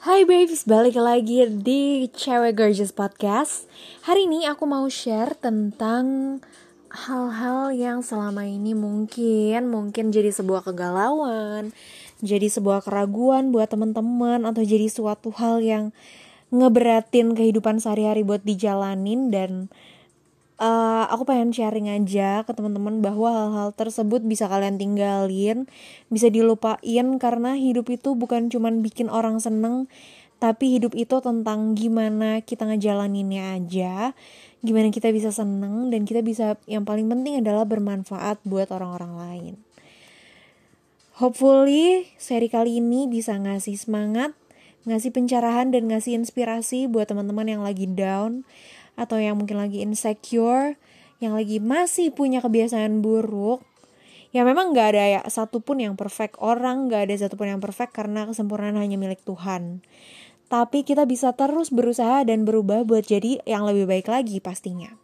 Hai babes, balik lagi di Cewek Gorgeous Podcast. Hari ini aku mau share tentang hal-hal yang selama ini mungkin Mungkin jadi sebuah kegalauan Jadi sebuah keraguan buat teman-teman Atau jadi suatu hal yang ngeberatin kehidupan sehari-hari buat dijalanin Dan uh, aku pengen sharing aja ke teman-teman bahwa hal-hal tersebut bisa kalian tinggalin, bisa dilupain karena hidup itu bukan cuman bikin orang seneng, tapi hidup itu tentang gimana kita ngejalaninnya aja, gimana kita bisa seneng dan kita bisa yang paling penting adalah bermanfaat buat orang-orang lain. Hopefully seri kali ini bisa ngasih semangat, ngasih pencerahan dan ngasih inspirasi buat teman-teman yang lagi down atau yang mungkin lagi insecure, yang lagi masih punya kebiasaan buruk, ya memang gak ada ya satupun yang perfect orang gak ada satupun yang perfect karena kesempurnaan hanya milik Tuhan. Tapi kita bisa terus berusaha dan berubah buat jadi yang lebih baik lagi pastinya.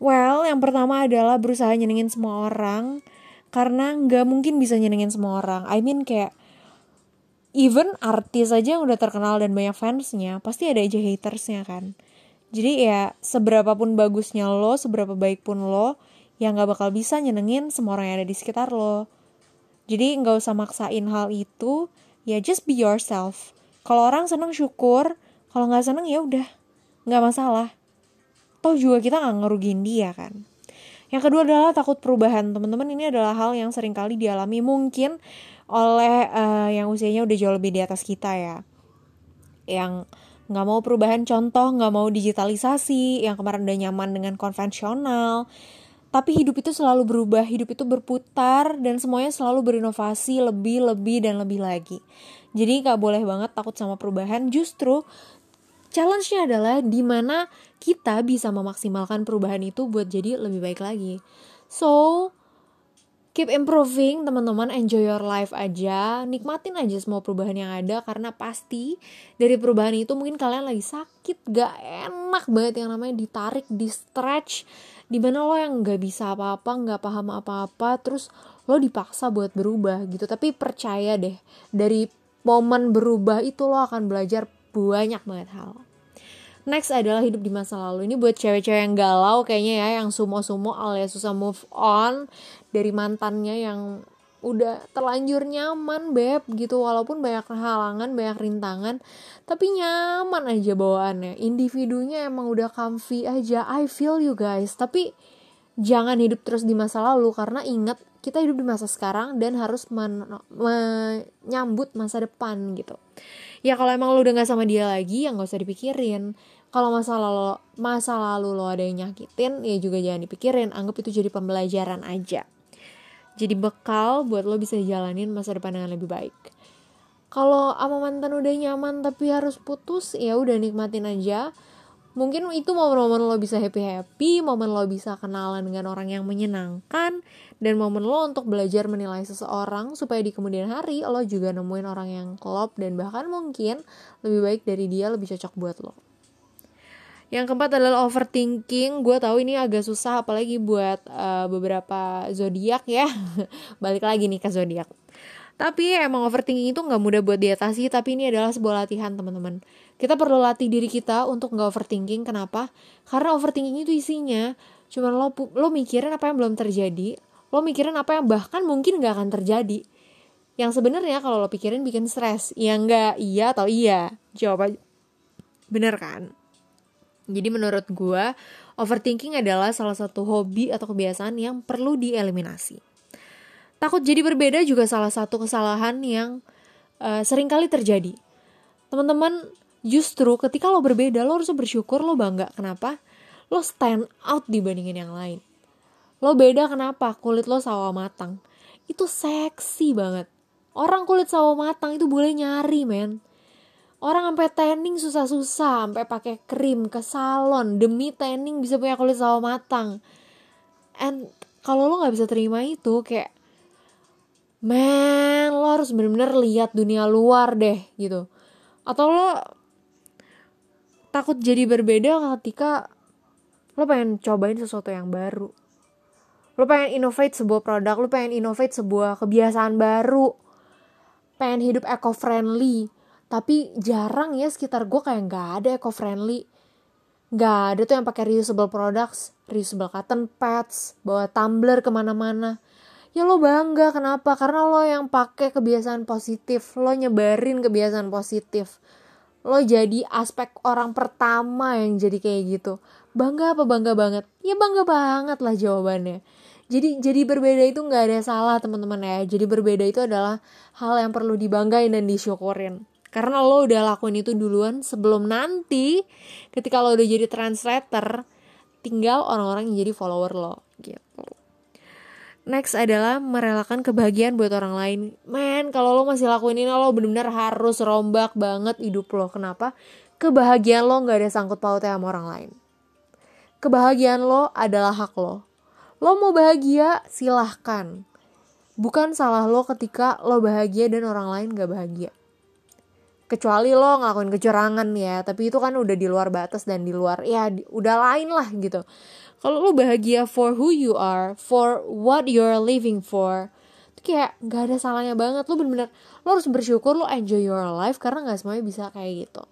Well yang pertama adalah berusaha nyenengin semua orang karena nggak mungkin bisa nyenengin semua orang. I mean kayak even artis aja yang udah terkenal dan banyak fansnya pasti ada aja hatersnya kan jadi ya seberapa pun bagusnya lo, seberapa baik pun lo, ya nggak bakal bisa nyenengin semua orang yang ada di sekitar lo. Jadi nggak usah maksain hal itu, ya just be yourself. Kalau orang seneng syukur, kalau nggak seneng ya udah, nggak masalah. Toh juga kita nggak ngerugiin dia kan. Yang kedua adalah takut perubahan. Teman-teman ini adalah hal yang sering kali dialami mungkin oleh uh, yang usianya udah jauh lebih di atas kita ya. Yang nggak mau perubahan contoh nggak mau digitalisasi yang kemarin udah nyaman dengan konvensional. Tapi hidup itu selalu berubah hidup itu berputar dan semuanya selalu berinovasi lebih lebih dan lebih lagi. Jadi nggak boleh banget takut sama perubahan. Justru challenge-nya adalah di mana kita bisa memaksimalkan perubahan itu buat jadi lebih baik lagi. So keep improving teman-teman. Enjoy your life aja. Nikmatin aja semua perubahan yang ada karena pasti dari perubahan itu mungkin kalian lagi sakit gak enak banget. Yang namanya ditarik di stretch di mana lo yang gak bisa apa-apa gak paham apa-apa terus lo dipaksa buat berubah gitu. Tapi percaya deh dari momen berubah itu lo akan belajar banyak banget hal Next adalah hidup di masa lalu. Ini buat cewek-cewek yang galau kayaknya ya, yang sumo-sumo alias susah move on dari mantannya yang udah terlanjur nyaman beb gitu. Walaupun banyak halangan banyak rintangan tapi nyaman aja bawaannya. Individunya emang udah comfy aja. I feel you guys. Tapi jangan hidup terus di masa lalu karena ingat kita hidup di masa sekarang dan harus menyambut masa depan gitu. Ya kalau emang lo udah gak sama dia lagi ya nggak usah dipikirin. Kalau masa lalu masa lalu lo ada yang nyakitin ya juga jangan dipikirin. Anggap itu jadi pembelajaran aja. Jadi bekal buat lo bisa jalanin masa depan dengan lebih baik. Kalau sama mantan udah nyaman tapi harus putus ya udah nikmatin aja mungkin itu momen-momen lo bisa happy happy momen lo bisa kenalan dengan orang yang menyenangkan dan momen lo untuk belajar menilai seseorang supaya di kemudian hari lo juga nemuin orang yang klop dan bahkan mungkin lebih baik dari dia lebih cocok buat lo yang keempat adalah overthinking. Gue tahu ini agak susah apalagi buat uh, beberapa zodiak ya. Balik lagi nih ke zodiak. Tapi emang overthinking itu nggak mudah buat diatasi, tapi ini adalah sebuah latihan teman-teman. Kita perlu latih diri kita untuk nggak overthinking. Kenapa? Karena overthinking itu isinya cuma lo lo mikirin apa yang belum terjadi, lo mikirin apa yang bahkan mungkin nggak akan terjadi. Yang sebenarnya kalau lo pikirin bikin stres. Ya enggak, iya atau iya. Jawab aja. Bener kan? Jadi menurut gue, overthinking adalah salah satu hobi atau kebiasaan yang perlu dieliminasi. Takut jadi berbeda juga salah satu kesalahan yang uh, sering kali terjadi. Teman-teman, justru ketika lo berbeda, lo harus bersyukur, lo bangga. Kenapa? Lo stand out dibandingin yang lain. Lo beda kenapa? Kulit lo sawo matang. Itu seksi banget. Orang kulit sawo matang itu boleh nyari, men. Orang sampai tanning susah-susah, sampai pakai krim ke salon demi tanning bisa punya kulit sawo matang. And kalau lo nggak bisa terima itu, kayak men lo harus bener-bener lihat dunia luar deh gitu. Atau lo takut jadi berbeda ketika lo pengen cobain sesuatu yang baru. Lo pengen innovate sebuah produk lo pengen innovate sebuah kebiasaan baru. Pengen hidup eco friendly tapi jarang ya sekitar gue kayak nggak ada eco friendly nggak ada tuh yang pakai reusable products reusable cotton pads bawa tumbler ke mana-mana ya lo bangga kenapa? Karena lo yang pakai kebiasaan positif. Lo nyebarin kebiasaan positif. Lo jadi aspek orang pertama yang jadi kayak gitu. Bangga apa bangga banget? Ya bangga banget lah jawabannya. Jadi jadi berbeda itu nggak ada salah teman-teman ya. Jadi berbeda itu adalah hal yang perlu dibanggain dan disyukurin. Karena lo udah lakuin itu duluan sebelum nanti ketika lo udah jadi translator tinggal orang-orang yang jadi follower lo gitu Next adalah merelakan kebahagiaan buat orang lain. Men, kalau lo masih lakuin ini lo benar-benar harus rombak banget hidup lo. Kenapa? Kebahagiaan lo nggak ada sangkut pautnya sama orang lain. Kebahagiaan lo adalah hak lo. Lo mau bahagia, silahkan. Bukan salah lo ketika lo bahagia dan orang lain gak bahagia. Kecuali lo ngelakuin kecurangan ya, tapi itu kan udah di luar batas dan di luar, ya udah lain lah gitu. Kalau lo bahagia for who you are for what you're living for itu kayak nggak ada salahnya banget. Lo bener-bener lo harus bersyukur lo enjoy your life karena nggak semuanya bisa kayak gitu.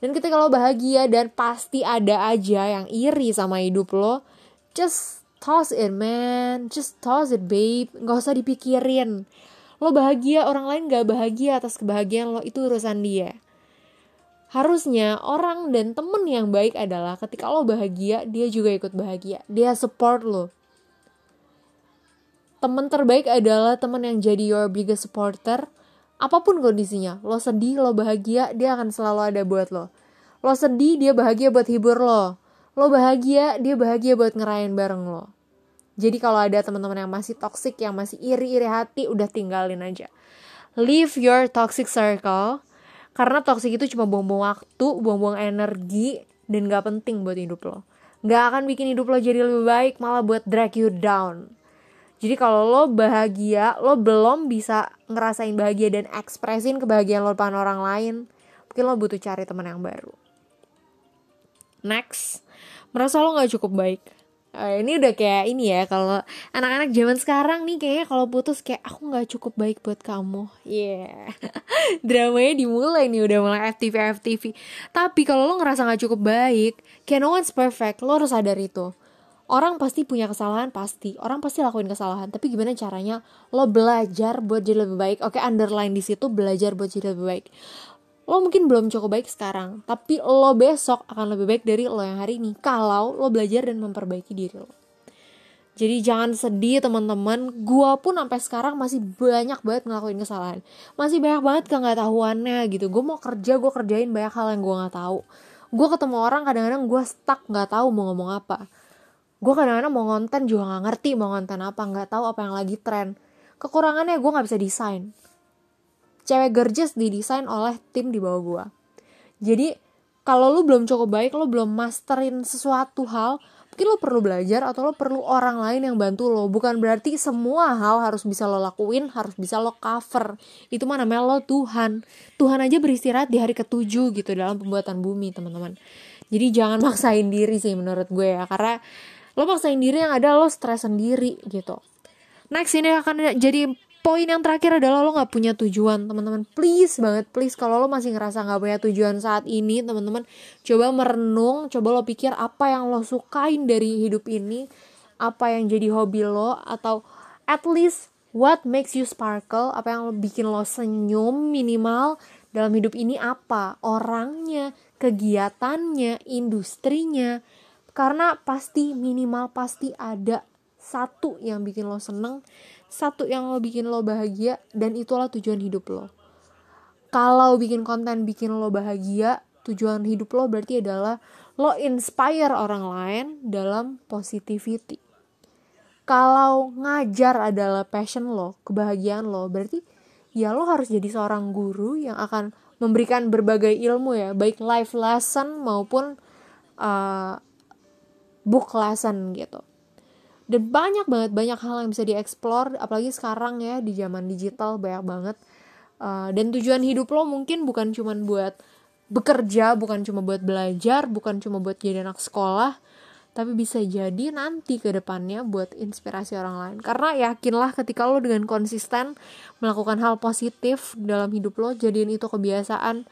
Dan ketika lo bahagia dan pasti ada aja yang iri sama hidup lo just toss it man. Just toss it babe. Nggak usah dipikirin lo bahagia orang lain gak bahagia atas kebahagiaan lo itu urusan dia. Harusnya orang dan temen yang baik adalah ketika lo bahagia dia juga ikut bahagia. Dia support lo. Temen terbaik adalah temen yang jadi your biggest supporter. Apa pun kondisinya lo sedih lo bahagia dia akan selalu ada buat lo. Lo sedih dia bahagia buat hibur lo. Lo bahagia dia bahagia buat ngerayain bareng lo jadi kalau ada teman-teman yang masih toxic yang masih iri-iri hati udah tinggalin aja. Leave your toxic circle. Karena toxic itu cuma buang-buang waktu buang-buang energi dan gak penting buat hidup lo. Gak akan bikin hidup lo jadi lebih baik malah buat drag you down. Jadi kalau lo bahagia lo belum bisa ngerasain bahagia dan ekspresin kebahagiaan lo depan orang lain mungkin lo butuh cari teman yang baru. Next merasa lo gak cukup baik Uh, ini udah kayak ini ya kalau anak-anak zaman sekarang nih kayaknya kalau putus kayak aku nggak cukup baik buat kamu, yeah. Dramanya dimulai nih udah mulai FTV FTV. Tapi kalau lo ngerasa nggak cukup baik, kayak no one's perfect, lo harus sadar itu. Orang pasti punya kesalahan pasti, orang pasti lakuin kesalahan. Tapi gimana caranya lo belajar buat jadi lebih baik? Oke, underline di situ belajar buat jadi lebih baik lo mungkin belum cukup baik sekarang, tapi lo besok akan lebih baik dari lo yang hari ini kalau lo belajar dan memperbaiki diri lo. Jadi jangan sedih teman-teman, gua pun sampai sekarang masih banyak banget ngelakuin kesalahan. Masih banyak banget nggak tahuannya gitu. Gue mau kerja, gue kerjain banyak hal yang gue nggak tahu. Gue ketemu orang kadang-kadang gue stuck nggak tahu mau ngomong apa. Gue kadang-kadang mau ngonten juga nggak ngerti mau ngonten apa, nggak tahu apa yang lagi tren. Kekurangannya gue nggak bisa desain cewek gerjes didesain oleh tim di bawah gue jadi kalau lu belum cukup baik lo belum masterin sesuatu hal mungkin lo perlu belajar atau lo perlu orang lain yang bantu lo bukan berarti semua hal harus bisa lo lakuin harus bisa lo cover. Itu mana namanya lo Tuhan. Tuhan aja beristirahat di hari ketujuh gitu dalam pembuatan bumi teman-teman. Jadi jangan maksain diri sih menurut gue ya karena lo maksain diri yang ada lo stres sendiri gitu. Next ini akan jadi poin yang terakhir adalah lo nggak punya tujuan teman-teman. Please banget please. Kalau lo masih ngerasa nggak punya tujuan saat ini teman-teman coba merenung coba lo pikir apa yang lo sukain dari hidup ini apa yang jadi hobi lo atau at least what makes you sparkle apa yang bikin lo senyum minimal dalam hidup ini apa orangnya kegiatannya industrinya. Karena pasti minimal pasti ada satu yang bikin lo seneng satu yang lo bikin lo bahagia dan itulah tujuan hidup lo. Kalau bikin konten bikin lo bahagia tujuan hidup lo berarti adalah lo inspire orang lain dalam positivity. Kalau ngajar adalah passion lo kebahagiaan lo berarti ya lo harus jadi seorang guru yang akan memberikan berbagai ilmu ya baik life lesson maupun uh, book lesson gitu dan banyak banget banyak hal yang bisa dieksplor apalagi sekarang ya di zaman digital banyak banget. Uh, dan tujuan hidup lo mungkin bukan cuma buat bekerja bukan cuma buat belajar bukan cuma buat jadi anak sekolah tapi bisa jadi nanti ke depannya buat inspirasi orang lain. Karena yakinlah ketika lo dengan konsisten melakukan hal positif dalam hidup lo jadiin itu kebiasaan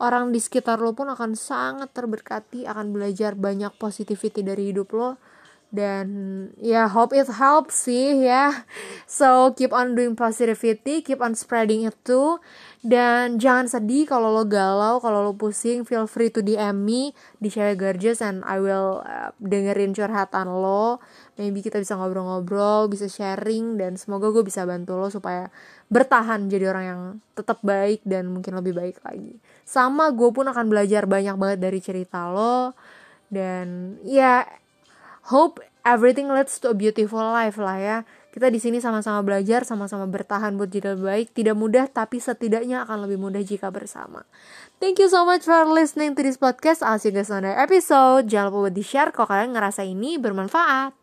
orang di sekitar lo pun akan sangat terberkati akan belajar banyak positivity dari hidup lo dan ya yeah, hope it helps sih ya. So keep on doing positivity keep on spreading it too. Dan jangan sedih kalau lo galau kalau lo pusing feel free to DM me di Cewek Gorgeous and I will uh, dengerin curhatan lo. Maybe kita bisa ngobrol-ngobrol bisa sharing dan semoga gue bisa bantu lo supaya bertahan jadi orang yang tetap baik dan mungkin lebih baik lagi. Sama gue pun akan belajar banyak banget dari cerita lo. Dan ya hope everything leads to a beautiful life lah ya. Kita di sini sama-sama belajar, sama-sama bertahan buat jadi lebih baik. Tidak mudah, tapi setidaknya akan lebih mudah jika bersama. Thank you so much for listening to this podcast. I'll see you guys on the episode. Jangan lupa buat di-share kalau kalian ngerasa ini bermanfaat.